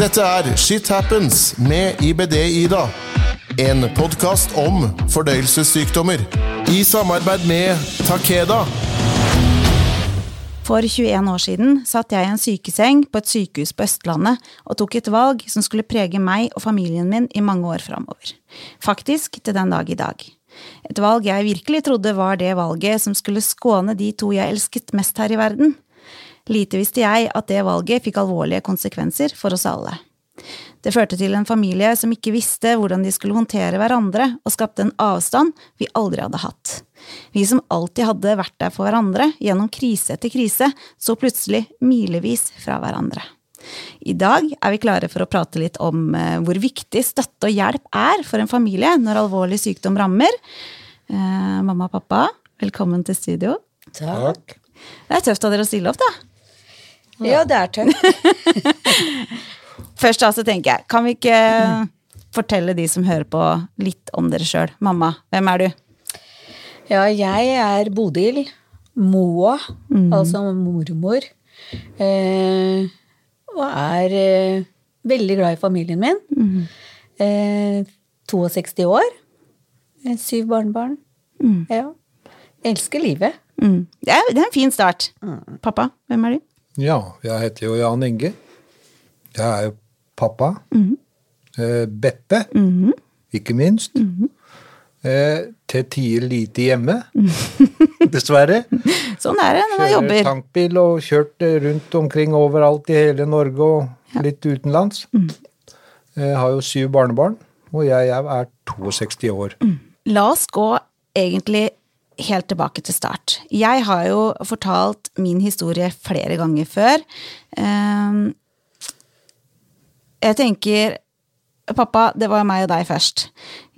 Dette er Shit Happens med IBD-Ida. En podkast om fordøyelsessykdommer. I samarbeid med Takeda. For 21 år siden satt jeg i en sykeseng på et sykehus på Østlandet og tok et valg som skulle prege meg og familien min i mange år framover. Faktisk til den dag i dag. Et valg jeg virkelig trodde var det valget som skulle skåne de to jeg elsket mest her i verden. Lite visste jeg at det valget fikk alvorlige konsekvenser for oss alle. Det førte til en familie som ikke visste hvordan de skulle håndtere hverandre, og skapte en avstand vi aldri hadde hatt. Vi som alltid hadde vært der for hverandre gjennom krise etter krise, så plutselig milevis fra hverandre. I dag er vi klare for å prate litt om eh, hvor viktig støtte og hjelp er for en familie når alvorlig sykdom rammer. Eh, mamma og pappa, velkommen til studio. Takk. Det er tøft av dere å stille opp, da. Ja, det er tøft. Først da så tenker jeg, kan vi ikke fortelle de som hører på, litt om dere sjøl? Mamma, hvem er du? Ja, jeg er Bodil Moa, altså mormor. Eh, og er eh, veldig glad i familien min. Eh, 62 år. Eh, syv barnebarn. Ja. Elsker livet. Mm. Det, er, det er en fin start. Pappa, hvem er du? Ja, jeg heter jo Jan Inge. Jeg er jo pappa. Eh, Beppe, ikke minst. Eh, til tider lite hjemme, dessverre. Sånn er det når man Kjører tankbil og kjørt eh, rundt omkring overalt i hele Norge og litt utenlands. Jeg har jo syv barnebarn, og jeg er 62 år. La oss gå egentlig helt tilbake til start. Jeg har jo fortalt min historie flere ganger før. Ehm, Jeg tenker Pappa, det var meg og deg først.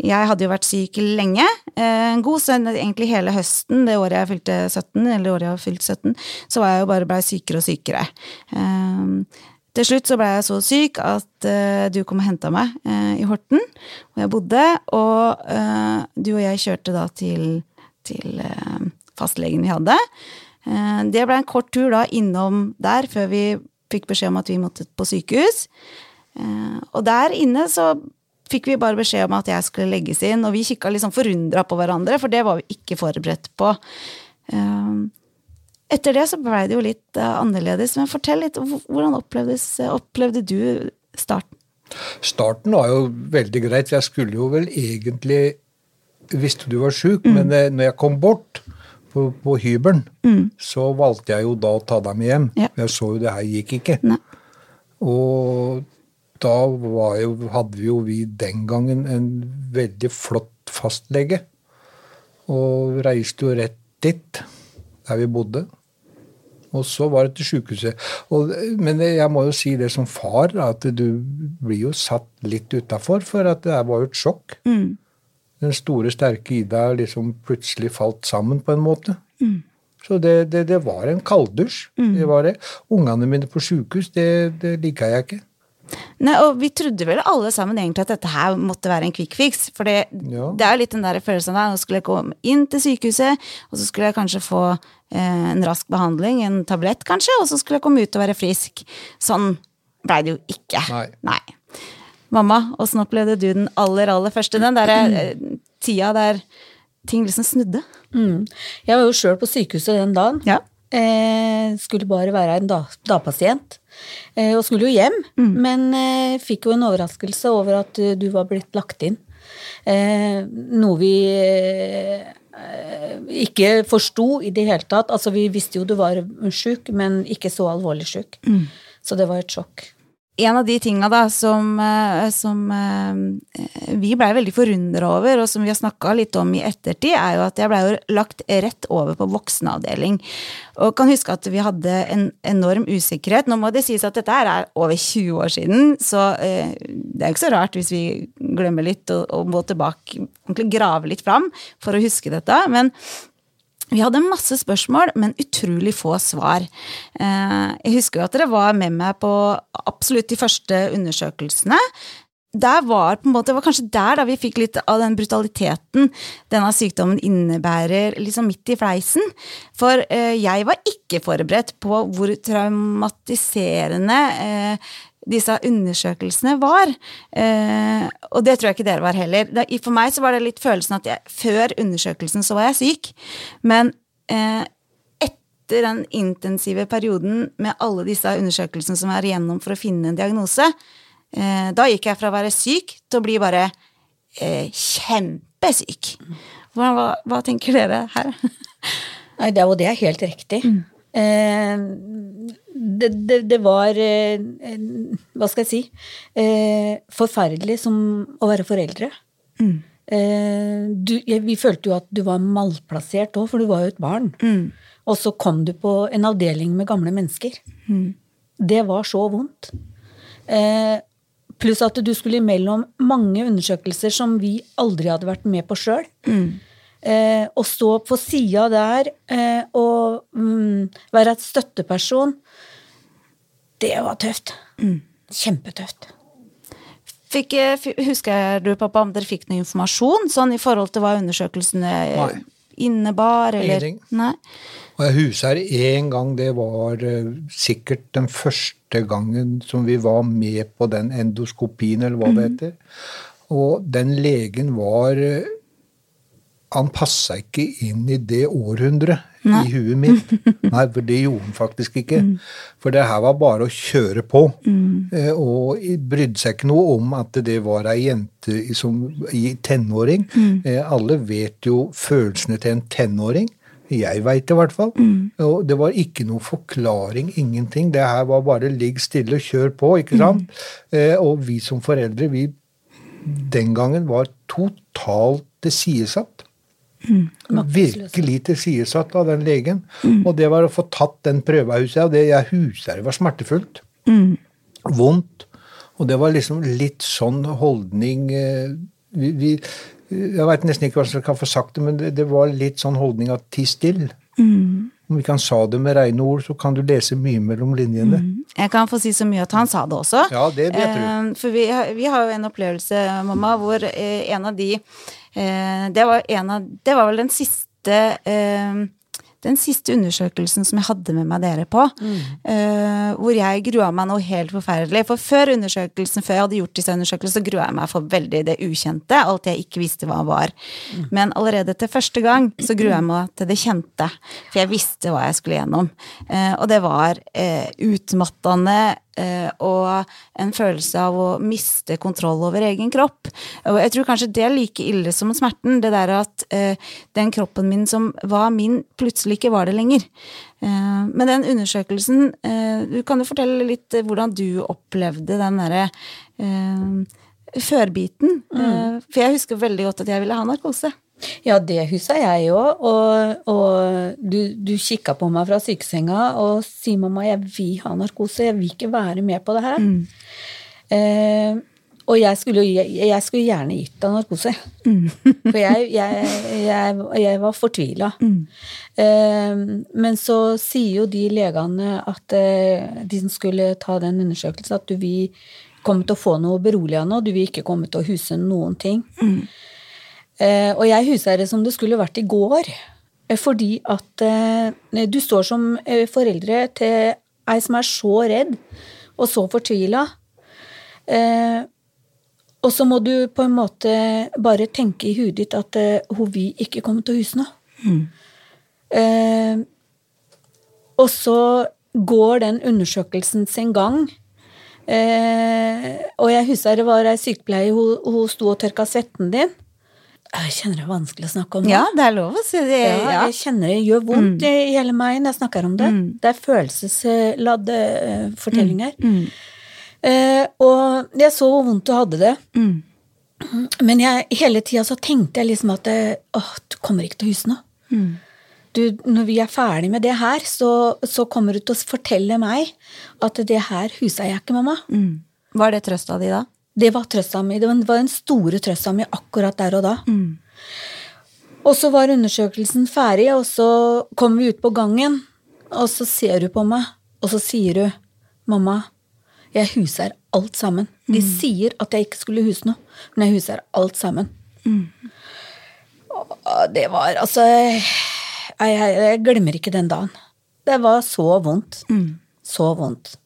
Jeg hadde jo vært syk lenge. eh, En god stund, egentlig hele høsten, det året jeg fylte 17, eller året jeg fylt 17, så var jeg jo bare blei sykere og sykere. Ehm, Til slutt så ble jeg så syk at eh, du kom og henta meg eh, i Horten, hvor jeg bodde, og du og jeg kjørte da til, til eh, fastlegen vi hadde. Eh, det ble en kort tur da innom der før vi fikk beskjed om at vi måtte på sykehus. Eh, og der inne så fikk vi bare beskjed om at jeg skulle legges inn, og vi kikka sånn forundra på hverandre, for det var vi ikke forberedt på. Etter det så blei det jo litt annerledes, men fortell litt, hvordan opplevde du starten? Starten var jo veldig greit. Jeg skulle jo vel egentlig Visste du var sjuk, men eh, når jeg kom bort på, på hybelen, så valgte jeg jo da å ta deg med hjem. Ja. Jeg så jo det her gikk ikke. Nei. Og da var jo, hadde vi jo vi den gangen en veldig flott fastlege. Og reiste jo rett dit, der vi bodde. Og så var det til sjukehuset. Men jeg må jo si det som far, at du blir jo satt litt utafor, for at det var jo et sjokk. Den store, sterke Ida liksom plutselig falt sammen på en måte. Så det, det, det var en kalddusj. Det var det. Ungene mine på sjukehus, det, det liker jeg ikke. Nei, og vi trodde vel alle sammen egentlig at dette her måtte være en quick fix. For det, Ja. det er jo litt den der følelsen der, nå skulle jeg komme inn til sykehuset, og så skulle jeg kanskje få eh, en rask behandling, en tablett kanskje, og så skulle jeg komme ut og være frisk. Sånn blei det jo ikke. Nei. Mamma, åssen opplevde du den aller, aller første? Den derre eh, tida der ting liksom snudde? Mm. Jeg var jo sjøl på sykehuset den dagen. Ja. Eh, skulle bare være en da- dagpasient. Eh, og skulle jo hjem, men eh, fikk jo en overraskelse over at uh, du var blitt lagt inn. Eh, noe vi eh, ikke forsto i det hele tatt. Altså, vi visste jo du var sjuk, men ikke så alvorlig sjuk. Så det var et sjokk. En av de tinga da som, eh, som eh, vi blei veldig forundra over, og som vi har snakka litt om i ettertid, er jo at jeg blei lagt rett over på voksenavdeling. Og kan huske at vi hadde en enorm usikkerhet. Nå må det sies at dette er over 20 år siden, så eh, det er jo ikke så rart hvis vi glemmer litt og, og må tilbake, grave litt fram for å huske dette. Men vi hadde masse spørsmål, men utrolig få svar. Eh, Jeg husker jo at dere var med meg på absolutt de første undersøkelsene. Der var på en måte, det var kanskje der da vi fikk litt av den brutaliteten denne sykdommen innebærer, liksom midt i fleisen. For eh, jeg var ikke forberedt på hvor traumatiserende eh, disse undersøkelsene var. Eh, og det tror jeg ikke dere var heller. Da, for meg så var det litt følelsen at jeg, før undersøkelsen så var jeg syk, men eh, etter den intensive perioden med alle disse undersøkelsene som er igjennom for å finne en diagnose, eh, da gikk jeg fra å være syk til å bli bare eh, kjempesyk. Hva, hva, hva tenker dere her? Nei, det, og det er helt riktig. Eh, det, det, det, var eh, Hva skal jeg si eh, Forferdelig som å være foreldre. Mm. Eh, du, vi følte jo at du var malplassert òg, for du var jo et barn. Mm. Og så kom du på en avdeling med gamle mennesker. Mm. Det var så vondt. Eh, pluss at du skulle imellom mange undersøkelser som vi aldri hadde vært med på sjøl. Eh, å stå på sida der eh, og mm, være et støtteperson, det var tøft. Mm. Kjempetøft. Fikk, eh, husker du, pappa, om dere fikk noe informasjon sånn i forhold til hva undersøkelsene Nei. innebar? Eller? Nei. Og jeg husker én gang, det var uh, sikkert den første gangen som vi var med på den endoskopien, eller hva mm. det heter. Og den legen var uh, han passa ikke inn i det århundret Nei. i huet mitt. Nei, for det gjorde han faktisk ikke. Mm. For det her var bare å kjøre på. Mm. Eh, og brydde seg ikke noe om at det var ei jente som i tenåring. Mm. Eh, alle vet jo følelsene til en tenåring. Jeg veit det i hvert fall. Mm. Og det var ikke noe forklaring, ingenting. Det her var bare ligg stille og kjør på, ikke sant? Mm. Eh, og vi som foreldre, vi den gangen var totalt det tilsidesatt. Mm. Virkelig tilsidesatt av den legen. Mm. Og det var å få tatt den prøvehuset, og det jeg huset det var smertefullt. Mm. Vondt. Og det var liksom litt sånn holdning eh, vi, vi, Jeg veit nesten ikke hva jeg kan få sagt det, men det, det var litt sånn holdning av ti stille. Mm. Om vi kan sa det med rene ord, så kan du lese mye mellom linjene. Mm. Jeg kan få si så mye at han sa det også. Ja, det vet du. Eh, for vi, vi, har jo en opplevelse, mamma, hvor eh, en av de det var, av, det var vel den siste eh, den siste undersøkelsen som jeg hadde med meg dere på, mm. uh, hvor jeg grua meg noe helt forferdelig. For før undersøkelsen, før jeg hadde gjort disse undersøkelsene, så grua jeg meg for veldig det ukjente, alt jeg ikke visste hva var. Mm. Men allerede til første gang så grua jeg meg til det kjente, for jeg visste hva jeg skulle gjennom. Uh, og det var uh, utmattende og en følelse av å miste kontroll over egen kropp. Og jeg tror kanskje det er like ille som smerten, det der at den kroppen min som var min, plutselig ikke var det lenger. Eh, men den undersøkelsen eh, Du kan jo fortelle litt hvordan du opplevde den derre eh, førbiten. Mm. For jeg husker veldig godt at jeg ville ha narkose. Ja, det husker jeg òg. Og, og, du, du kikka på meg fra sykesenga og sier mamma, jeg vil ha narkose, jeg vil ikke være med på det her. Mm. Eh, og jeg skulle, jeg skulle, gjerne gitt deg narkose. Mm. For jeg, jeg, jeg, jeg var fortvila. Mm. Eh, men så sier jo de legene at uh, de som skulle ta den undersøkelsen, at du vil komme til å få noe beroligende, og du vil ikke komme til å huse noen ting. Mm. Uh, og jeg huser det som det skulle vært i går. Fordi at du står som foreldre til ei som er så redd og så fortvila. Eh, og så må du på en måte bare tenke i huet ditt at hun vil ikke komme til huset nå. Mm. Eh, og så går den undersøkelsen sin gang. Eh, og jeg husker det var ei sykepleier, hun, hun sto og tørka svetten din. Jeg kjenner det er vanskelig å snakke om det. Ja, det er lov å si det. Ja, ja. Jeg kjenner det gjør vondt mm. i hele meg når jeg snakker om det. Mm. Det er følelsesladde fortellinger. Mm. mm. Eh, og jeg så hvor vondt du hadde det. Mm. Men jeg, hele tida så tenkte jeg liksom at eh, åh, du kommer ikke til å huske noe. Mm. Du, når vi er ferdig med det her, så, så, kommer du til å fortelle meg at det her husa jeg ikke, mamma. Mm. Var det trøsta di da? Det var trøsta mi. Det var den store trøsta mi akkurat der og da. Mm. Og så var undersøkelsen ferdig, og så kom vi ut på gangen, og så ser du på meg, og så sier du, 'Mamma, jeg huser alt sammen. De mm. sier at jeg ikke skulle huse noe, men jeg huser alt sammen. Mm. det var altså jeg, jeg, jeg, glemmer ikke den dagen. Det var så vondt. Mm. Så vondt.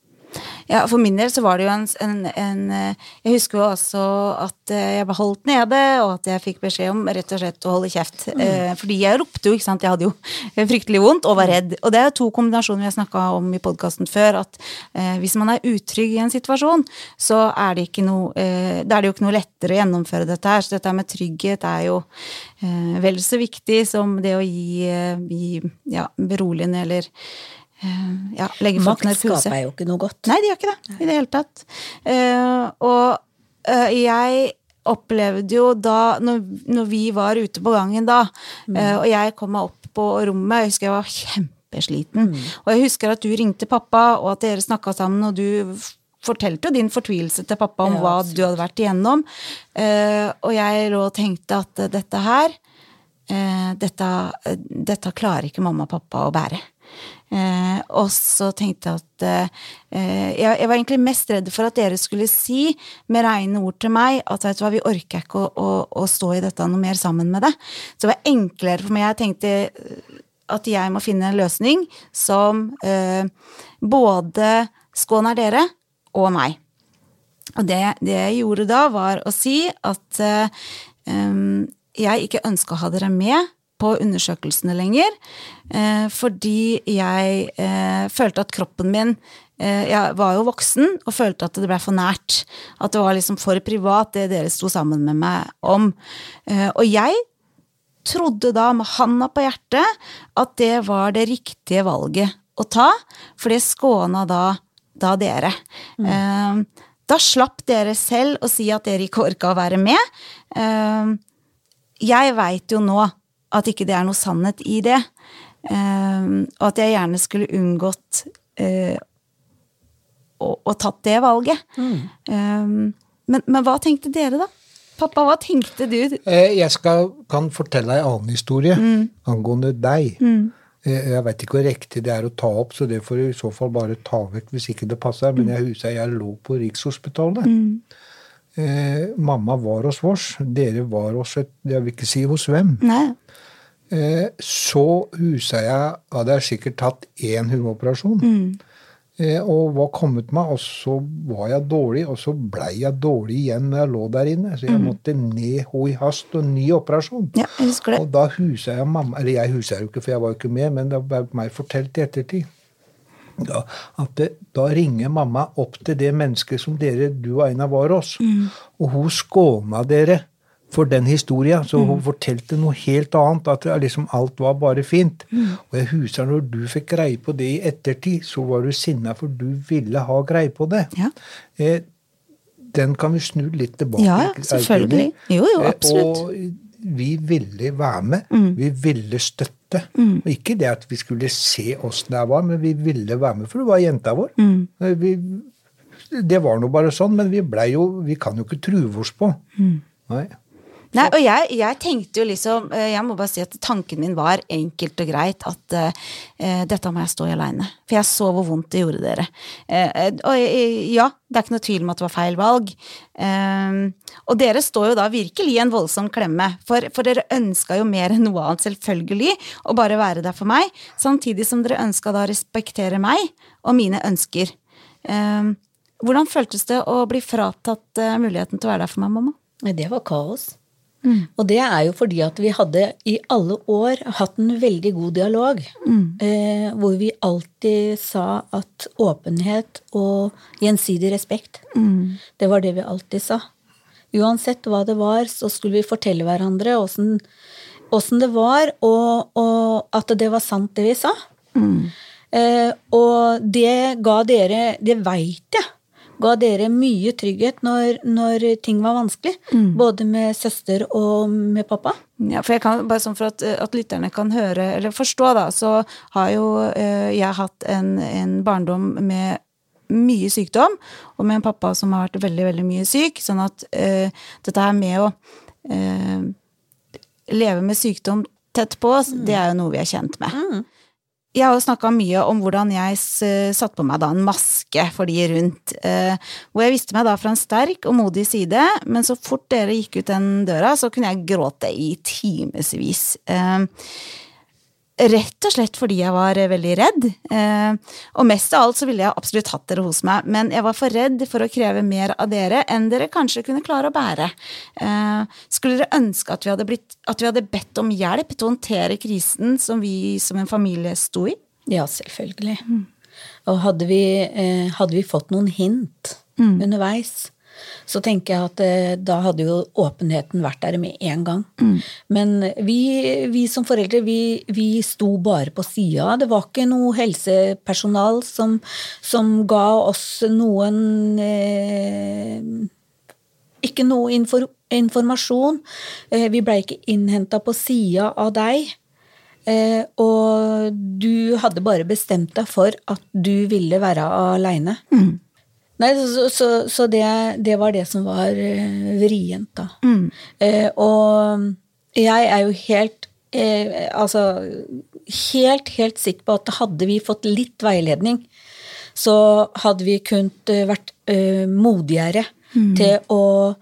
Ja, For min del så var det jo en, en, en eh, Jeg husker jo også at eh, jeg ble holdt nede, og at jeg fikk beskjed om rett og slett å holde kjeft. Mm. Fordi jeg ropte jo, ikke sant. Jeg hadde jo fryktelig vondt og var redd. Og det er jo to kombinasjoner vi har snakka om i podkasten før, at eh, hvis man er utrygg i en situasjon, så er det ikke noe eh, det er det jo ikke noe lettere å gjennomføre dette her. Så dette med trygghet er jo eh, vel så viktig som det å gi, gi ja, beroligende eller Eh, ja, legge folk Makt skaper jo ikke noe godt. Nei, de gjør ikke det i det hele tatt. Uh, og uh, jeg opplevde jo da, når, vi var ute på gangen da, mm. og jeg kom meg opp på rommet, jeg husker jeg var kjempesliten, mm. og jeg husker at du ringte pappa, og at dere snakka sammen, og du fortalte jo din fortvilelse til pappa om ja, hva du hadde vært igjennom, og jeg lå og tenkte at dette her dette, dette klarer ikke mamma og pappa å bære. Eh, og så tenkte jeg at eh, jeg, jeg, var egentlig mest redd for at dere skulle si med rene ord til meg at vet du hva, vi orker ikke å, å, å, stå i dette noe mer sammen med det. Så det var enklere for meg. Jeg tenkte eh, at jeg må finne en løsning som eh, både skåner dere og meg. Og det, det, jeg gjorde da, var å si at eh, jeg ikke ønska å ha dere med på undersøkelsene lenger, eh, fordi jeg eh, følte at kroppen min eh, Jeg var jo voksen og følte at det ble for nært. At det var liksom for privat, det dere sto sammen med meg om. Eh, og jeg trodde da, med handa på hjertet, at det var det riktige valget å ta, for det skåna da, da dere. Mm. Da slapp dere selv å si at dere ikke orka å være med. Jeg veit jo nå at ikke det er noe sannhet i det. Um, og at jeg gjerne skulle unngått uh, å, å, tatt det valget. Mm. Um, men, men, hva tenkte dere, da? Pappa, hva tenkte du? Eh, jeg skal, kan fortelle en annen historie mm. angående deg. Mm. Eh, jeg veit ikke hvor riktig det er å ta opp, så det får du i så fall bare ta vekk hvis ikke det passer. Men jeg husker jeg lå på Rikshospitalet. Eh, mamma var hos oss. Dere var hos et Jeg vil ikke si hos hvem. Eh, så husa jeg Hadde jeg sikkert tatt én hodeoperasjon. Mm. Eh, og var kommet meg, og så var jeg dårlig, og så blei jeg dårlig igjen når jeg lå der inne. Så jeg mm. måtte ned ho i hast og ny operasjon. Ja, jeg det. Og da husa jeg mamma Eller jeg husa jo ikke, for jeg var jo ikke med, men det ble meg fortalt i ettertid. Da, at det, da ringer mamma opp til det mennesket som dere, du og Einar var hos, mm. og hun skåna dere for den historia. Så hun mm. fortalte noe helt annet. At liksom alt var bare fint. Mm. Og jeg husker når du fikk greie på det i ettertid, så var du sinna for du ville ha greie på det. Ja. Eh, den kan vi snu litt tilbake. Ja, selvfølgelig. Jo, jo, absolutt. Og vi ville være med. Mm. Vi ville støtte. Mm. Og ikke det at vi skulle se åssen det var, men vi ville være med, for det var jenta vår. Mm. Eh, vi, det var nå bare sånn, men vi blei jo Vi kan jo ikke true oss på. Mm. Nei. Nei, og jeg, jeg, tenkte jo liksom eh, Jeg må bare si at tanken min var enkelt og greit at uh, dette må jeg stå i aleine. For jeg så hvor vondt det gjorde dere. Uh, og ja, det er ikke noe tvil om at det var feil valg. Uh, og dere står jo da virkelig i en voldsom klemme, for, for dere ønska jo mer enn noe annet, selvfølgelig, å bare være der for meg, samtidig som dere ønska da å respektere meg og mine ønsker. hvordan føltes det å bli fratatt muligheten til å være der for meg, mamma? Det var kaos. Mm. Og det er jo fordi at vi hadde i alle år hatt en veldig god dialog. Mm. Eh, hvor vi alltid sa at åpenhet og gjensidig respekt, mm. det var det vi alltid sa. Uansett hva det var, så skulle vi fortelle hverandre åssen, det var, og, og, at det var sant, det vi sa. Mm. Eh, og det ga dere Det veit jeg ga dere mye trygghet når, når ting var vanskelig. Mm. Både med søster og med pappa. Ja, for jeg kan, bare sånn for at, at lytterne kan høre, eller forstå, da, så har jo eh, jeg hatt en, en barndom med mye sykdom, og med en pappa som har vært veldig, veldig mye syk. Sånn at eh, dette her med å eh, leve med sykdom tett på oss, mm. det er jo noe vi er kjent med. Mm. Jeg har jo snakka mye om hvordan jeg satte på meg da en maske for de rundt, eh, hvor jeg viste meg da fra en sterk og modig side, men så fort dere gikk ut den døra, så kunne jeg gråte i timevis. Rett og slett fordi jeg var eh, veldig redd. Eh, og mest av alt så ville jeg absolutt hatt dere hos meg, men jeg var for redd for å kreve mer av dere enn dere kanskje kunne klare å bære. Eh, skulle dere ønske at vi, hadde blitt, at vi hadde bedt om hjelp til å håndtere krisen som vi som en familie sto i? Ja, selvfølgelig. Og hadde vi, eh, hadde vi fått noen hint underveis, så tenker jeg at eh, da hadde jo åpenheten vært der med en gang. Men vi, vi som foreldre, vi, vi sto bare på sida. Det var ikke noe helsepersonal som, som ga oss noen eh, Ikke noe infor, informasjon. Eh, vi blei ikke innhenta på sida av deg. Eh, og du hadde bare bestemt deg for at du ville være aleine. Nei, så, så, så det, det var det som var eh, vrient, da. Eh, og jeg er jo helt eh, Altså helt, helt sikker på at hadde vi fått litt veiledning, så hadde vi kunnet eh, vært eh, modigere til å,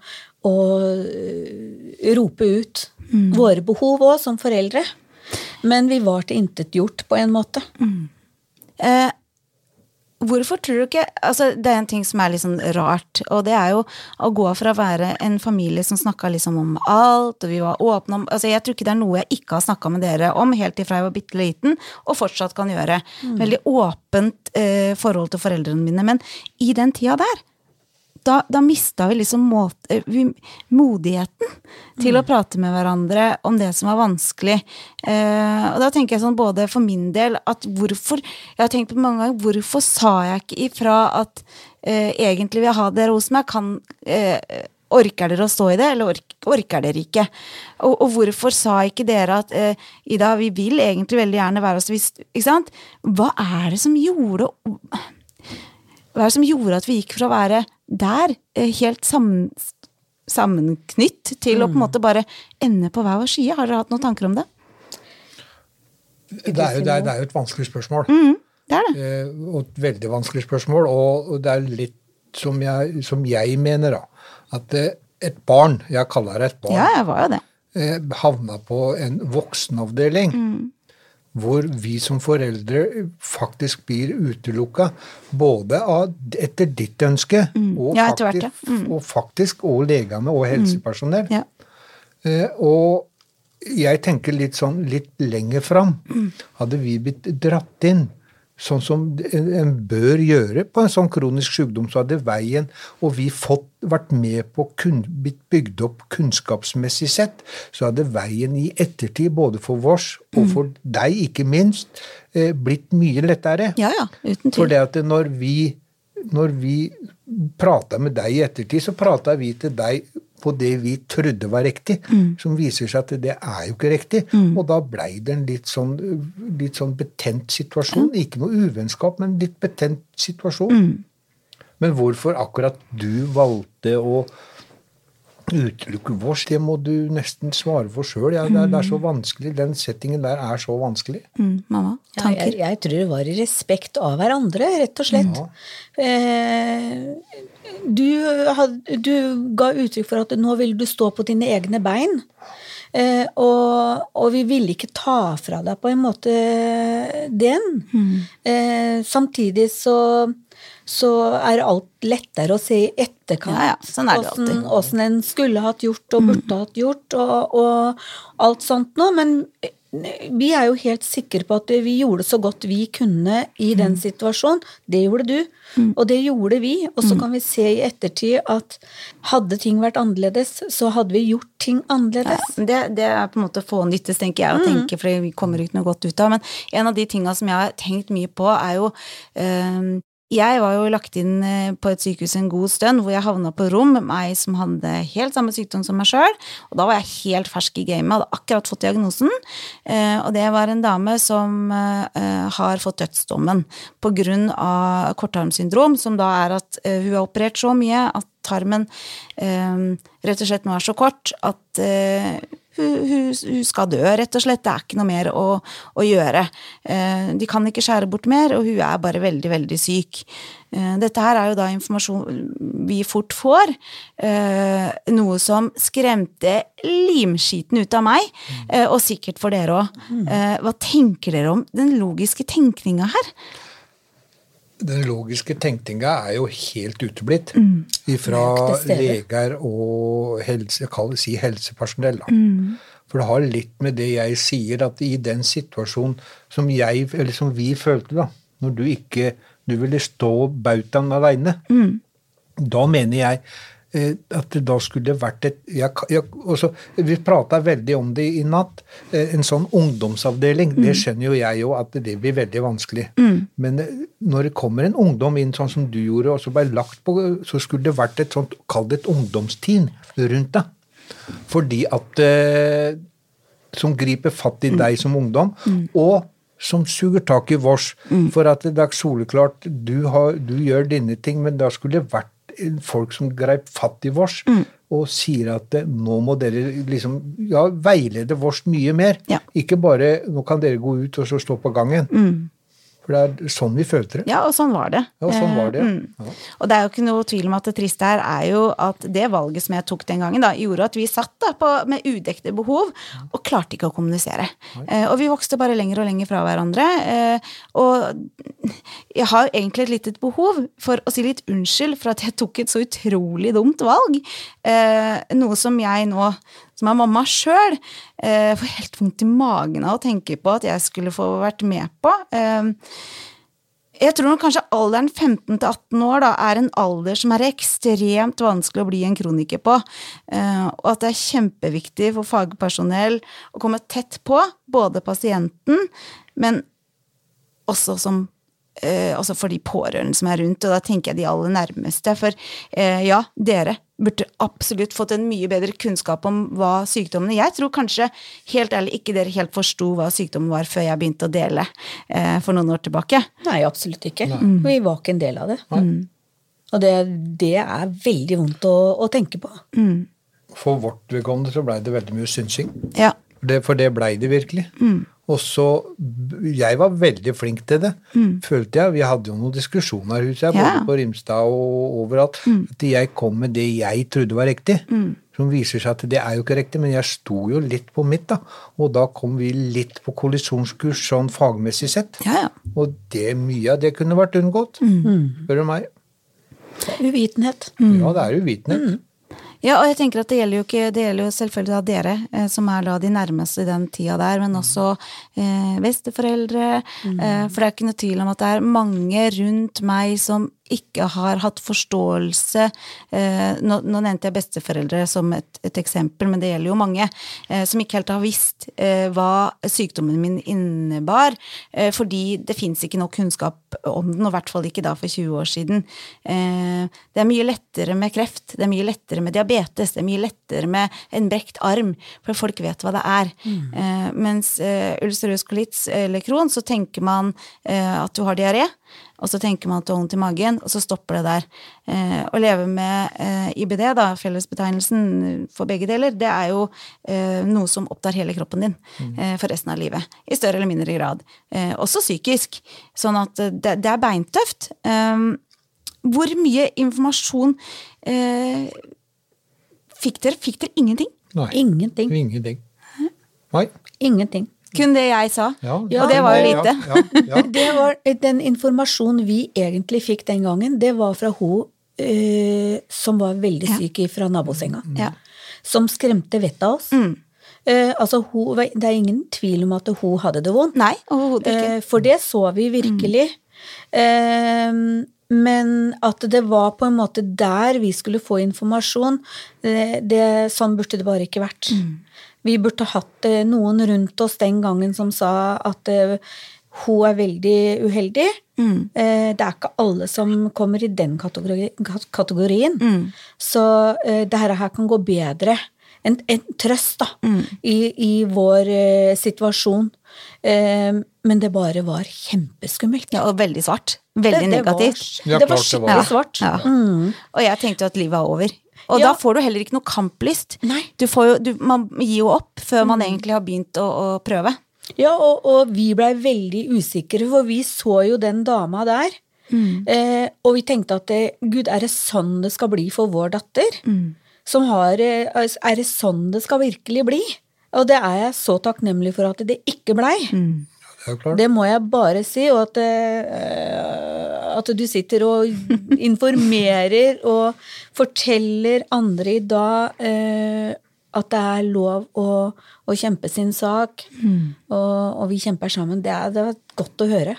å eh, rope ut våre behov òg, som foreldre. Men vi var tilintetgjort på en måte. Eh, hvorfor tror du ikke altså Det er en ting som er litt sånn rart, og det er jo å gå fra å være en familie som snakka liksom om alt, og vi var åpne om altså Jeg tror ikke det er noe jeg ikke har snakka med dere om helt ifra jeg var bitte liten, og fortsatt kan gjøre. Veldig åpent eh, forhold til foreldrene mine. Men i den tida der, da, da mista vi liksom måt, eh, vi, modigheten til å prate med hverandre om det som var vanskelig. Eh, og da tenker jeg sånn både for min del at hvorfor Jeg har tenkt på mange ganger hvorfor sa jeg ikke ifra at eh, egentlig vil jeg ha dere hos meg, kan eh, Orker dere å stå i det, eller ork, orker dere ikke? Og, og hvorfor sa ikke dere at eh, Ida, vi vil egentlig veldig gjerne være hos hvis Ikke sant? Hva er det som gjorde hva er det som gjorde at vi gikk fra å være der, eh, helt sammen, sammenknytt, til å på en måte bare ende på hver vår side? Har dere hatt noen tanker om det? Det er, jo, det, er, det er jo et vanskelig spørsmål. Det er det. Eh, og et veldig vanskelig spørsmål. Og og det er litt som jeg, som jeg mener, da. At eh, et barn, jeg kaller det et barn, Ja, jeg var jo det. eh, havna på en voksenavdeling. Hvor vi som foreldre faktisk blir utelukka både av, etter ditt ønske og, Ja, etter hvert, faktisk, mm. og faktisk og legene og helsepersonell. Ja. Eh, og jeg tenker litt sånn litt lenger fram. Hadde vi blitt dratt inn sånn som en bør gjøre på en sånn kronisk sykdom, så hadde veien og vi fått vært med på kun, blitt bygd opp kunnskapsmessig sett, så hadde veien i ettertid, både for vårs og for deg ikke minst, eh, blitt mye lettere. Ja, ja, uten For det at når vi, når vi prata med deg i ettertid, så prata vi til deg på det vi trodde var riktig, som viser seg at det er jo ikke riktig. Og da blei det en litt sånn, litt sånn betent situasjon. Ikke noe uvennskap, men litt betent situasjon. Men hvorfor akkurat du valgte å utelukke vårs, det må du nesten svare for sjøl. Ja, det, det er så vanskelig. Den settingen der er så vanskelig. Mm, mamma, Ja, tanker? jeg, jeg tror det var i respekt av hverandre, rett og slett. Eh, du, had, du ga uttrykk for at nå vil du stå på dine egne bein. Eh, og, og vi ville ikke ta fra deg på en måte den. Eh, samtidig så, så er alt lettere å se i etterkant. Ja, ja, sånn er det. Åssen- Åssen en skulle hatt gjort og burde hatt gjort, og, og alt sånt noe. Men vi er jo helt sikre på at vi gjorde så godt vi kunne i den situasjonen. Det gjorde du, og det gjorde vi. Og så kan vi se i ettertid at hadde ting vært annerledes, så hadde vi gjort ting annerledes. Ja, det, det er på en måte få nyttes, tenker jeg, å tenke, for vi kommer ikke noe godt ut av. Men en av de tinga som jeg har tenkt mye på, er jo eh, Jeg var jo lagt inn eh, på et sykehus en god stund, hvor jeg havna på rom med meg som hadde helt samme sykdom som meg sjøl. Og da var jeg helt fersk i gamet, hadde akkurat fått diagnosen. Eh, og det var en dame som eh, har fått dødsdommen på grunn av korttarmsyndrom, som da er at hun har operert så mye at tarmen rett og slett nå er så kort at hun, hun, hun skal dø, rett og slett. Det er ikke noe mer å, å gjøre. Eh, de kan ikke skjære bort mer, og hun er bare veldig, veldig syk. Eh, dette her er jo da informasjon vi fort får. Eh, noe som skremte limskiten ut av meg, og sikkert for dere òg. Eh, hva tenker dere om den logiske tenkninga her? Den logiske tenkninga er jo helt uteblitt Mm. fra leger og helse, jeg kaller, si helsepersonell. Mm. For det har litt med det jeg sier, at i den situasjonen som, jeg, eller som vi følte, da, når du ikke du ville stå bautaen aleine, Mm. da mener jeg at det da skulle det vært et jeg, jeg, også, Vi prata veldig om det i natt. eh, En sånn ungdomsavdeling, det skjønner jo jeg jo at det blir veldig vanskelig. Men eh, når det kommer en ungdom inn sånn som du gjorde, og så ble lagt på, så skulle det vært et sånt, kall det et ungdomsteam rundt deg. Fordi at eh, Som griper fatt i deg som ungdom, og som suger tak i vårs. For at det er soleklart, du, har, du gjør dine ting, men da skulle det vært folk som greip fatt i vårs og sier at eh, nå må dere liksom ja, veilede vårs mye mer. Ja. Ikke bare nå kan dere gå ut og så stå på gangen. For det er sånn vi følte det. Ja, og sånn var det. Ja, og, sånn var det. Eh, mm. Og det er jo ikke noe tvil om at det triste her er jo at det valget som jeg tok den gangen, da, gjorde at vi satt da på, med udekte behov og klarte ikke å kommunisere. Eh, og vi vokste bare lenger og lenger fra hverandre. Eh, og jeg har egentlig et lite behov for å si litt unnskyld for at jeg tok et så utrolig dumt valg. Eh, noe som jeg nå, som er mamma sjøl, eh, får helt vondt i magen av å tenke på at jeg skulle få vært med på. Eh, jeg tror kanskje alderen 15 18 år da, er en alder som er ekstremt vanskelig å bli en kroniker på. Eh, og at det er kjempeviktig for fagpersonell å komme tett på både pasienten, men også som eh, altså for de pårørende som er rundt, og da tenker jeg de aller nærmeste. For uh, ja, dere burde absolutt fått en mye bedre kunnskap om hva sykdommene Jeg tror kanskje, helt ærlig, ikke dere helt forsto hva sykdommen var før jeg begynte å dele uh, for noen år tilbake. Nei, absolutt ikke. Vi var ikke en del av det. Og det, det er veldig vondt å, å tenke på. For vårt vedkommende så blei det veldig mye synsing. Ja. Det, for det blei det virkelig. Og så Jeg var veldig flink til det, følte jeg. Vi hadde jo noen diskusjoner i huset, Ja. både på Rimstad og overalt. At jeg kom med det jeg trodde var riktig. Som viser seg at det er jo ikke riktig, men jeg sto jo litt på mitt, da. Og da kom vi litt på kollisjonskurs sånn fagmessig sett. Ja, ja. Og det, mye av det kunne vært unngått, spør du meg. Uvitenhet. Ja, det er uvitenhet. Ja, og jeg tenker at det gjelder jo ikke, det gjelder jo selvfølgelig da dere, eh, som er da de nærmeste i den tida der, men også eh, besteforeldre. Eh, for det er ikke noe tvil om at det er mange rundt meg som ikke har hatt forståelse eh, nå, nå nevnte jeg besteforeldre som et, et eksempel, men det gjelder jo mange, eh, som ikke helt har visst eh, hva sykdommen min innebar, fordi det fins ikke nok kunnskap om den, og i hvert fall ikke da for 20 år siden. Eh, det er mye lettere med kreft, det er mye lettere med diabetes, det er mye lettere med en brekt arm, for folk vet hva det er. Eh, mens eh, ulcerøs kolitt eller kron, så tenker man at du har diaré, og så tenker man at du har vondt i magen, og så stopper det der. Eh, å leve med eh, IBD, da, fellesbetegnelsen for begge deler, det er jo eh, noe som opptar hele kroppen din eh, for resten av livet. I større eller mindre grad. Eh, også psykisk. Sånn at eh, det, det er beintøft. Eh, hvor mye informasjon eh, fikk dere? Fikk dere ingenting? Nei. Ingenting. Ingenting. Nei. Ingenting. Kun det jeg sa. Ja, og det var jo lite. Ja, ja, ja. Det var, den informasjonen vi egentlig fikk den gangen, det var fra hun eh, som var veldig syk fra nabosenga. Ja. Som skremte vettet av oss. Eh, altså, hun, det er ingen tvil om at hun hadde det vondt. Nei, overhodet ikke. Eh, for det så vi virkelig. Eh, men at det var på en måte der vi skulle få informasjon, det, det, sånn burde det bare ikke vært. Vi burde hatt eh, noen rundt oss den gangen som sa at eh, hun er veldig uheldig. Mm. det er ikke alle som kommer i den kategorien. Mm. kategorien. Så eh, det her, kan gå bedre. En, en trøst da, i, i vår eh, situasjon. Eh, men det bare var kjempeskummelt. Ja, og veldig svart. Veldig Det- det var- negativt. Ja, det var det var. skikkelig svart. Ja. Og jeg tenkte jo at livet er over. Og Ja. da får du heller ikke noe kamplyst. Du får jo, du, man gir jo opp før man egentlig har begynt å, å prøve. Ja, og, og vi blei veldig usikre, for vi så jo den dama der. Eh, og vi tenkte at det, gud, er det sånn det skal bli for vår datter? Som har eh, Er det sånn det skal virkelig bli? Og det er jeg så takknemlig for at det ikke blei. Klart. Det må jeg bare si, og at, uh, at du sitter og informerer og forteller andre i dag uh, at det er lov å, å kjempe sin sak, og, og vi kjemper sammen. Det er, det er godt å høre.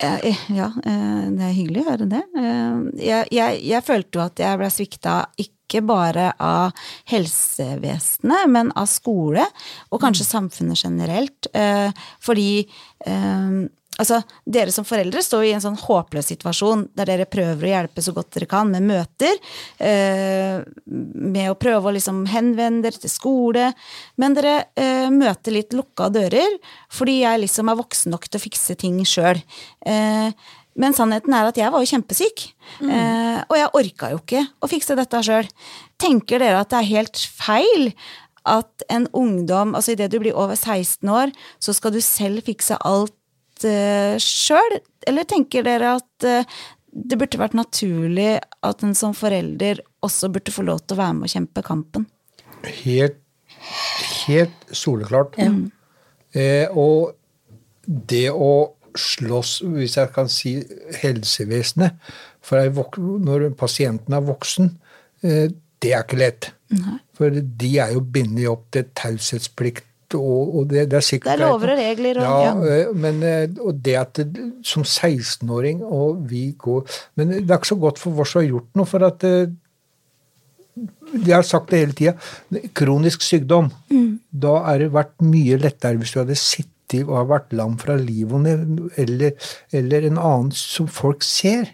Eh, Ja, det er hyggelig å høre det. Eh, Jeg, jeg, jeg følte jo at jeg ble svikta ikke bare av helsevesenet, men av skole, og kanskje samfunnet generelt. Eh, Fordi eh, Altså, dere som foreldre står i en sånn håpløs situasjon der dere prøver å hjelpe så godt dere kan med møter, eh, med å prøve å liksom henvende dere til skole, men dere møter litt lukka dører fordi jeg liksom er voksen nok til å fikse ting sjøl. Men sannheten er at jeg var jo kjempesyk, eh, og jeg orka jo ikke å fikse dette sjøl. Tenker dere at det er helt feil at en ungdom, altså idet du blir over 16 år, så skal du selv fikse alt eh, sjøl? Eller tenker dere at eh, det burde vært naturlig at en som forelder også burde få lov til å være med og kjempe kampen? Helt, helt soleklart. Eh, og det å slåss, hvis jeg kan si helsevesenet For når pasienten er voksen, eh, det er ikke lett. For de er jo bundet opp til taushetsplikt. Og, og det, det er sikkert Det er lover og regler og- ja, ja. eh, Men, eh, og det at det, som 16-åring og vi går Men det er ikke så godt for oss å ha gjort noe, for at jeg har sagt det hele tida. Kronisk sykdom. Da er det vært mye lettere hvis du hadde sittet og har vært lam fra livet eller, eller en annen som folk ser.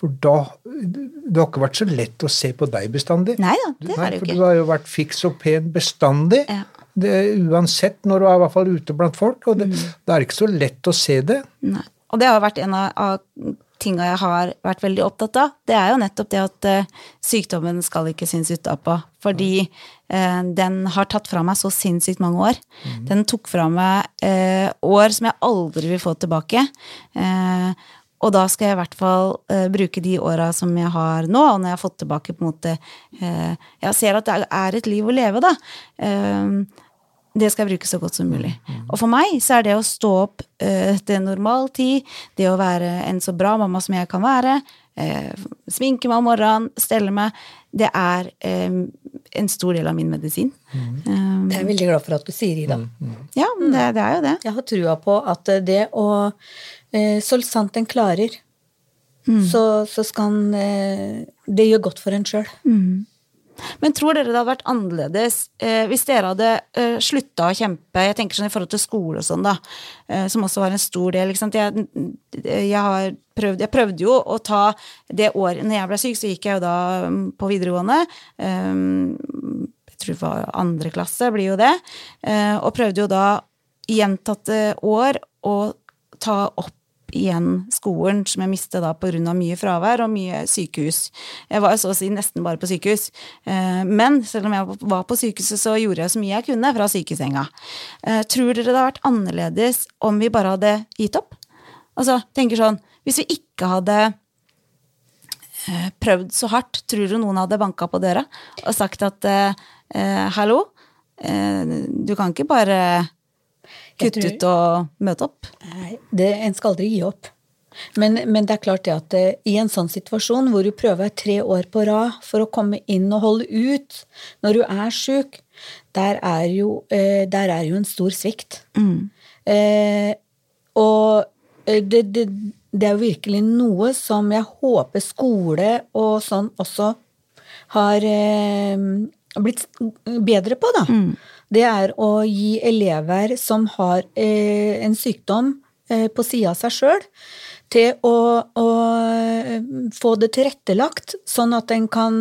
For da Det har ikke vært så lett å se på deg bestandig. Nei da, det har det jo for du har jo vært fiks og pen bestandig. Ja. Det, uansett når du er i hvert fall ute blant folk. Og det, Mm. det er ikke så lett å se det. Nei. Og det har vært en av, av tinga jeg har vært veldig opptatt av. Det er jo nettopp det at uh, sykdommen skal ikke synes utapå. Fordi uh, den har tatt fra meg så sinnssykt mange år. Den tok fra meg uh, år som jeg aldri vil få tilbake. Og da skal jeg i hvert fall bruke de åra som jeg har nå, og når jeg har fått tilbake på en måte Jeg ser at det er et liv å leve, da. Eh, det skal jeg bruke så godt som mulig. Og for meg så er det å stå opp uh, til normal tid, det å være en så bra mamma som jeg kan være, uh, sminke meg om morgenen, stelle meg, det er eh, en stor del av min medisin. Eh, Jeg er veldig glad for at du sier Ida. ja, det, det er jo det. Jeg har trua på at det å uh, Så sant en klarer, så, så skal en Det gjør godt for en sjøl. Men tror dere det hadde vært annerledes eh, hvis dere hadde eh, slutta å kjempe Jeg tenker sånn i forhold til skole og sånn, da, eh, som også var en stor del. Jeg, jeg, har prøvd, jeg prøvde jo å ta det året Når jeg ble syk, så gikk jeg jo da mm, på videregående. Um, jeg tror det var andre klasse, blir jo det. Eh, og prøvde jo da gjentatte år å ta opp igjen skolen, som jeg mistet da pga. mye fravær og mye sykehus. Jeg var så å si nesten bare på sykehus. Eh, Men selv om jeg var på sykehuset, så gjorde jeg så mye jeg kunne fra sykesenga. Eh, Tror dere det hadde vært annerledes om vi bare hadde gitt opp? Altså, tenker sånn, Hvis vi ikke hadde eh, prøvd så hardt, tror du noen hadde banka på døra og sagt at hallo, du kan ikke bare kutte ut og møte opp? Nei, det, en skal aldri gi opp. Men, men det er klart det at eh, i en sånn situasjon hvor du prøver tre år på rad for å komme inn og holde ut når du er sjuk, der er jo, eh, der er jo en stor svikt. Eh, og eh, det, det, det er jo virkelig noe som jeg håper skole og sånn også har eh, blitt bedre på, da. Det er å gi elever som har eh, en sykdom eh, på sida av seg sjøl, til å, å eh, få det tilrettelagt, sånn at en kan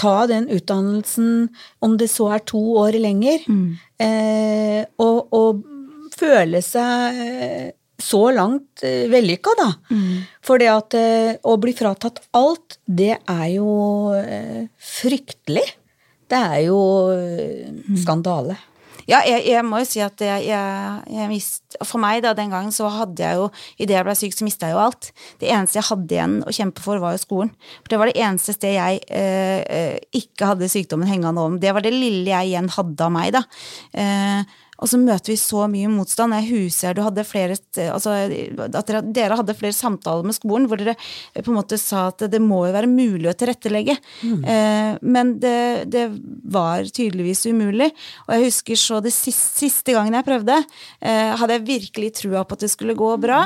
ta den utdannelsen, om det så er to år lenger, eh, og, og føle seg så langt vellykka, da. For det at å bli fratatt alt, det er jo fryktelig. Det er jo eh, skandale. Ja, jeg, jeg må jo si at jeg, jeg, mist, For meg da, den gangen så hadde jeg jo Idet jeg ble syk, så mista jeg jo alt. Det eneste jeg hadde igjen å kjempe for, var jo skolen. For det var det eneste stedet jeg eh, eh, ikke hadde sykdommen hengende om. Det var det lille jeg igjen hadde av meg, da. Eh, og så møter vi så mye motstand. Jeg huser du hadde flere altså, At dere, dere hadde flere samtaler med skolen hvor dere på en måte sa at det må jo være mulig å tilrettelegge. Eh, men det, det var tydeligvis umulig. Og jeg husker så det siste, siste gangen jeg prøvde, eh, hadde jeg virkelig trua på at det skulle gå bra.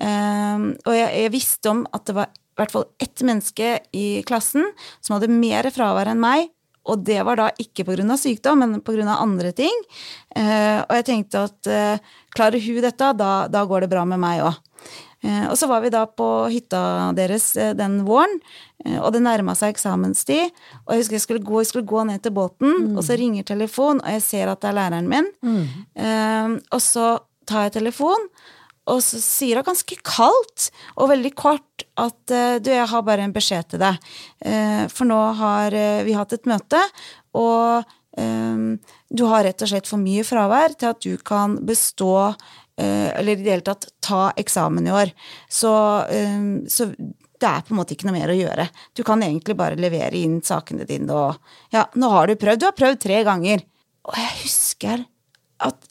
Eh, og jeg, jeg visste om at det var i hvert fall ett menneske i klassen som hadde mer fravær enn meg, og det var da ikke pga. sykdom, men pga. andre ting. Eh, og jeg tenkte at eh, klarer hun dette, da, da går det bra med meg òg. Eh, og så var vi da på hytta deres den våren, og det nærma seg eksamenstid. Og jeg husker jeg skulle gå, jeg skulle gå ned til båten, og så ringer telefonen, og jeg ser at det er læreren min. Eh, og så tar jeg telefon, og så sier hun ganske kaldt og veldig kort at eh, du, jeg har bare en beskjed til deg. Eh, for nå har eh, vi hatt et møte, og eh, du har rett og slett for mye fravær til at du kan bestå eller i det hele tatt ta eksamen i år. Så, eh, så det er på en måte ikke noe mer å gjøre. Du kan egentlig bare levere inn sakene dine og Ja, nå har du prøvd. Du har prøvd tre ganger. Og jeg husker at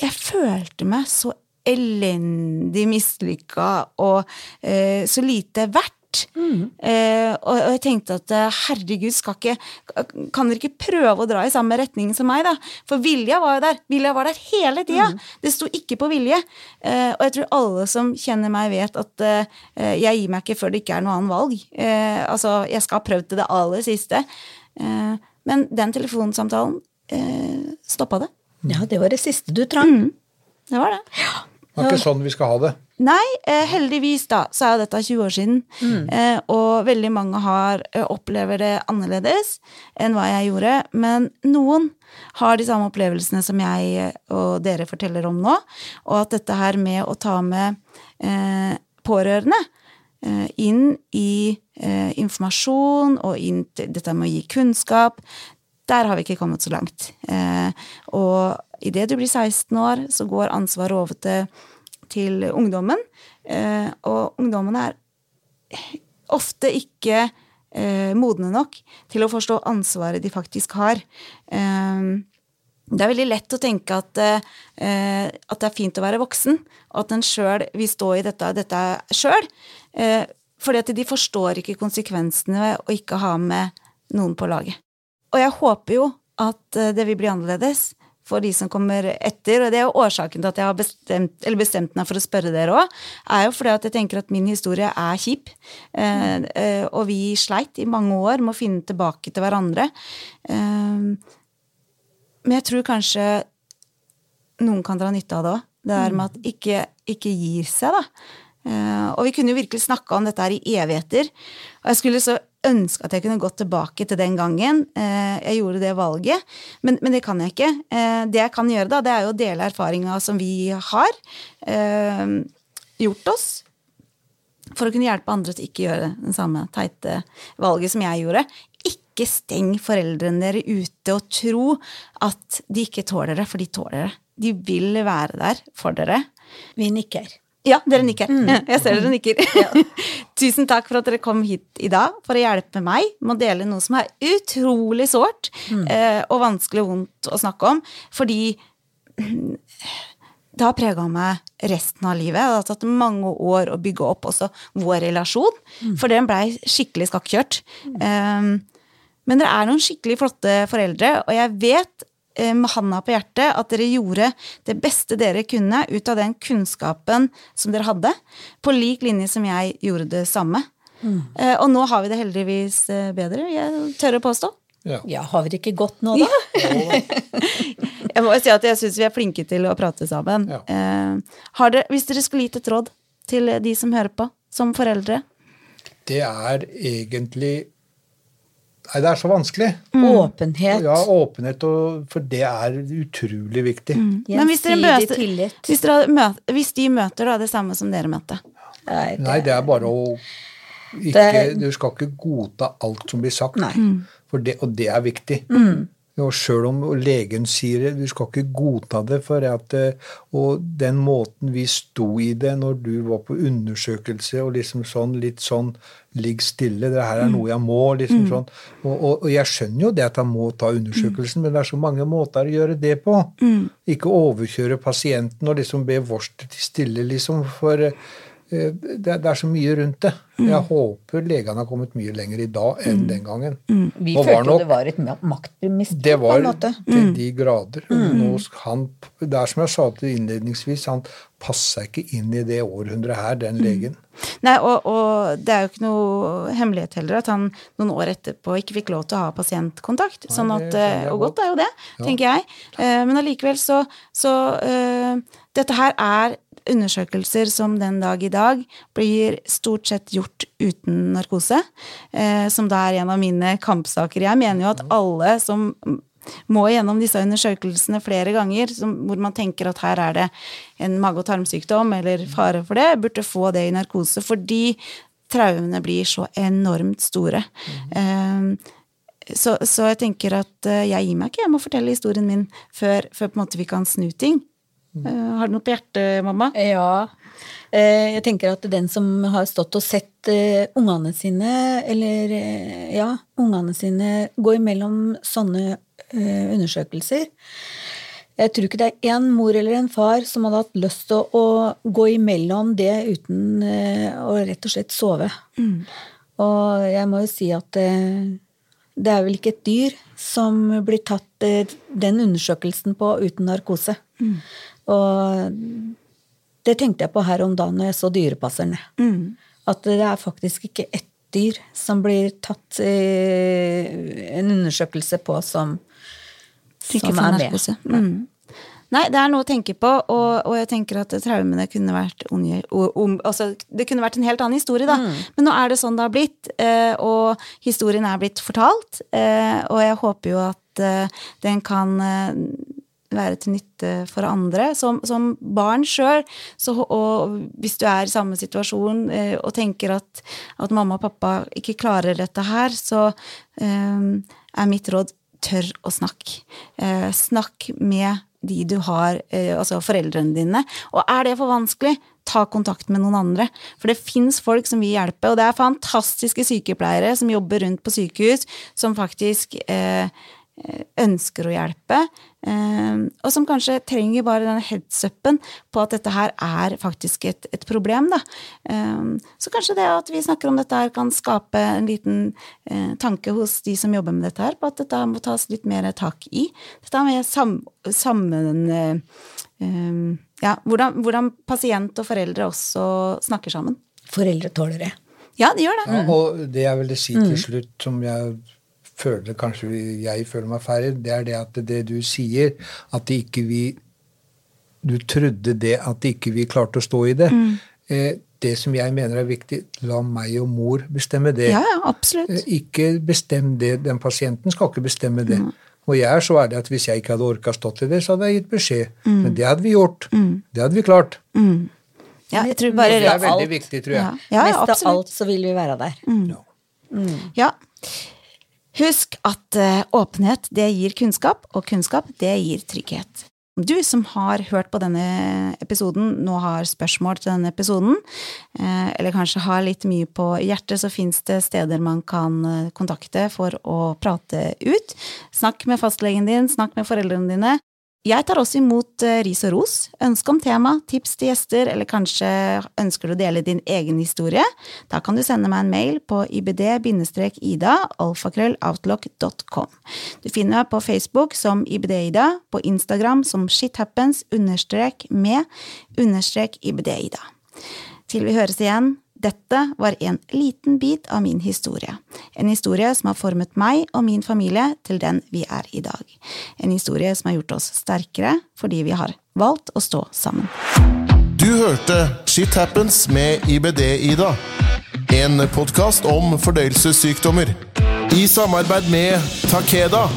jeg følte meg så elendig mislykka og eh, så lite verdt. Eh, og, og jeg tenkte at eh, herregud, skal ikke, kan dere ikke prøve å dra i samme retning som meg, da? For vilja var jo der. Vilja var der hele tida. Det sto ikke på vilje. Eh, og jeg tror alle som kjenner meg, vet at eh, jeg gir meg ikke før det ikke er noe annet valg. Eh, altså, jeg skal ha prøvd til det aller siste. Eh, men den telefonsamtalen eh, stoppa det. Ja, det var det siste du trang. Det var det. Det er ikke sånn vi skal ha det. Nei, eh, heldigvis da, så er jo dette 20 år siden. Eh, og veldig mange har, eh, opplever det annerledes enn hva jeg gjorde. Men noen har de samme opplevelsene som jeg og dere forteller om nå. Og at dette her med å ta med eh, pårørende eh, inn i eh, informasjon og inn til dette med å gi kunnskap, der har vi ikke kommet så langt. Eh, og idet du blir 16 år, så går ansvaret over til, til ungdommen. Eh, og ungdommen er ofte ikke eh, modne nok til å forstå ansvaret de faktisk har. Eh, det er veldig lett å tenke at, eh, at det er fint å være voksen, og at en sjøl vil stå i dette, dette sjøl. Eh, fordi at de forstår ikke konsekvensene ved å ikke ha med noen på laget. Og jeg håper jo at eh, det vil bli annerledes for de som kommer etter. Og det er jo årsaken til at jeg har bestemt, eller bestemt meg for å spørre dere òg. Er jo fordi at jeg tenker at min historie er kjip. Eh, eh, og vi sleit i mange år med å finne tilbake til hverandre. Eh, men jeg tror kanskje noen kan dra nytte av det òg. Det der med at ikke, ikke gir seg, da. Eh, og vi kunne jo virkelig snakka om dette her i evigheter. Og jeg skulle så ønske at jeg kunne gått tilbake til den gangen eh, jeg gjorde det valget, men, men det kan jeg ikke. Eh, det jeg kan gjøre, da, det er jo å dele erfaringa som vi har eh, gjort oss. For å kunne hjelpe andre til ikke gjøre den samme teite valget som jeg gjorde. Ikke steng foreldrene dere ute og tro at de ikke tåler det, for de tåler det. De vil være der for dere. Vi nikker. Ja, dere nikker. Jeg ser dere nikker. Tusen takk for at dere kom hit i dag for å hjelpe meg med å dele noe som er utrolig sårt mm. og vanskelig og vondt å snakke om. Fordi det har prega meg resten av livet. Det har tatt mange år å bygge opp også vår relasjon, for den blei skikkelig skakkjørt. Um, men dere er noen skikkelig flotte foreldre, og jeg vet eh, med handa på hjertet at dere gjorde det beste dere kunne ut av den kunnskapen som dere hadde, på lik linje som jeg gjorde det samme. Mm. og nå har vi det heldigvis eh, bedre, jeg tør å påstå. Ja. Ja, har vi det ikke godt nå, da? Jeg må jo si at jeg syns vi er flinke til å prate sammen. Ja. Eh, har dere, hvis dere skulle gitt et råd til de som hører på, som foreldre Det er egentlig Nei, det er så vanskelig. Åpenhet. Ja, åpenhet, og, for det er utrolig viktig. Men hvis, dere møter, hvis, dere møter, hvis de møter da, det samme som dere møtte Nei, det, Nei, det er bare å ikke, Det- Du skal ikke godta alt som blir sagt, Nei. for det, og det er viktig. Og sjøl om legen sier det, du skal ikke godta det. for at, eh, Og den måten vi sto i det når du var på undersøkelse og liksom sånn litt sånn Ligg stille, det her er noe jeg må. liksom sånn. Og, og, og jeg skjønner jo det at han må ta undersøkelsen, men det er så mange måter å gjøre det på. Ikke overkjøre pasienten og liksom be vårs til stille, liksom. For eh, det, det er så mye rundt det. Jeg håper legene har kommet mye lenger i dag enn den gangen. vi Og følte nok- det var et ma- maktmisbruk Det på var en måte. til de grader. Nå, sk- han, det er som jeg sa til innledningsvis, han passer ikke inn i det århundret her, den legen. Nei, og, og det er jo ikke noe hemmelighet heller at han noen år etterpå ikke fikk lov til å ha pasientkontakt. sånn at, eh, og godt. er jo det, tenker jeg. Eh, Men allikevel så, så eh, Dette her er undersøkelser som den dag i dag blir stort sett gjort uten narkose. eh, Som da er en av mine kampsaker. Jeg mener jo at alle som må gjennom disse undersøkelsene flere ganger, som, hvor man tenker at her er det en mage- og tarmsykdom eller fare for det, burde få det i narkose, fordi traumene blir så enormt store. Eh, så, så jeg tenker at eh, jeg gir meg ikke, jeg må fortelle historien min før, før vi kan snu ting. Eh, har du noe på hjertet, mamma? Ja. Eh, Jeg tenker at den som har stått og sett eh, ungene sine, eller ja, ungene sine gå imellom sånne undersøkelser Jeg tror ikke det er én mor eller en far som hadde hatt lyst til å, gå imellom det uten å rett og slett sove. Og jeg må jo si at det er vel ikke et dyr som blir tatt den undersøkelsen på uten narkose. Og det tenkte jeg på her om dagen når jeg så Dyrepasserne. At det er faktisk ikke ett dyr som blir tatt en undersøkelse på som, som er med. Mm. Nei, det er noe å tenke på, og, og jeg tenker at traumene kunne vært unge, um, altså, Det kunne vært en helt annen historie, da. Men nå er det sånn det har blitt, eh, og historien er blitt fortalt. Eh, og jeg håper jo at eh, den kan være til nytte for andre. Som, som barn sjøl, hvis du er i samme situasjon eh, og tenker at, at mamma og pappa ikke klarer dette her, så eh, er mitt råd tør å snakke. Eh, snakk med de du har, eh, altså foreldrene dine. Og er det for vanskelig, ta kontakt med noen andre. For det fins folk som vil hjelpe, og det er fantastiske sykepleiere som jobber rundt på sykehus, som faktisk eh, ønsker å hjelpe, eh, og som kanskje trenger bare denne heads-upen på at dette her er faktisk et, et problem. Da. Eh, Så kanskje det at vi snakker om dette her kan skape en liten eh, tanke hos de som jobber med dette her, på at dette må tas litt mer tak i. Dette med sam, sammen... eh, eh, ja, hvordan, hvordan pasient og foreldre også snakker sammen. Foreldre tåler det. Ja, de gjør det. Ja, og det jeg ville si til slutt, som jeg føler kanskje jeg føler meg feil, det er det at det du sier, at det ikke vi Du trodde det at ikke vi klarte å stå i det. Eh, det som jeg mener er viktig, la meg og mor bestemme det. Ja, ja, absolutt. Eh, Ikke bestem det. Den pasienten skal ikke bestemme det. Og jeg er så ærlig at hvis jeg ikke hadde orka stått i det, så hadde jeg gitt beskjed. Men det hadde vi gjort. Det hadde vi klart. Ja, jeg tror bare Det er veldig alt. viktig, tror jeg. ja, Mest av alt så vil vi være der. Ja. Ja. Husk at eh, åpenhet, det gir kunnskap, og kunnskap, det gir trygghet. Om du som har hørt på denne episoden, nå har spørsmål til denne episoden, eh, eller kanskje har litt mye på hjertet, så fins det steder man kan eh, kontakte for å prate ut. Snakk med fastlegen din, snakk med foreldrene dine. Jeg tar også imot eh, ris og ros, ønske om tema, tips til gjester, eller kanskje ønsker du å dele din egen historie. Da kan du sende meg en mail på ibd-ida, alfakrølloutlock.com. Du finner meg på Facebook som ibd-ida, på Instagram som shithappens understrek med understrek ibd-ida. Til vi høres igjen, dette var en liten bit av min historie. En historie som har formet meg og min familie til den vi er i dag. En historie som har gjort oss sterkere fordi vi har valgt å stå sammen. Du hørte Shit Happens med IBD-Ida. En podkast om fordøyelsessykdommer. I samarbeid med Takeda.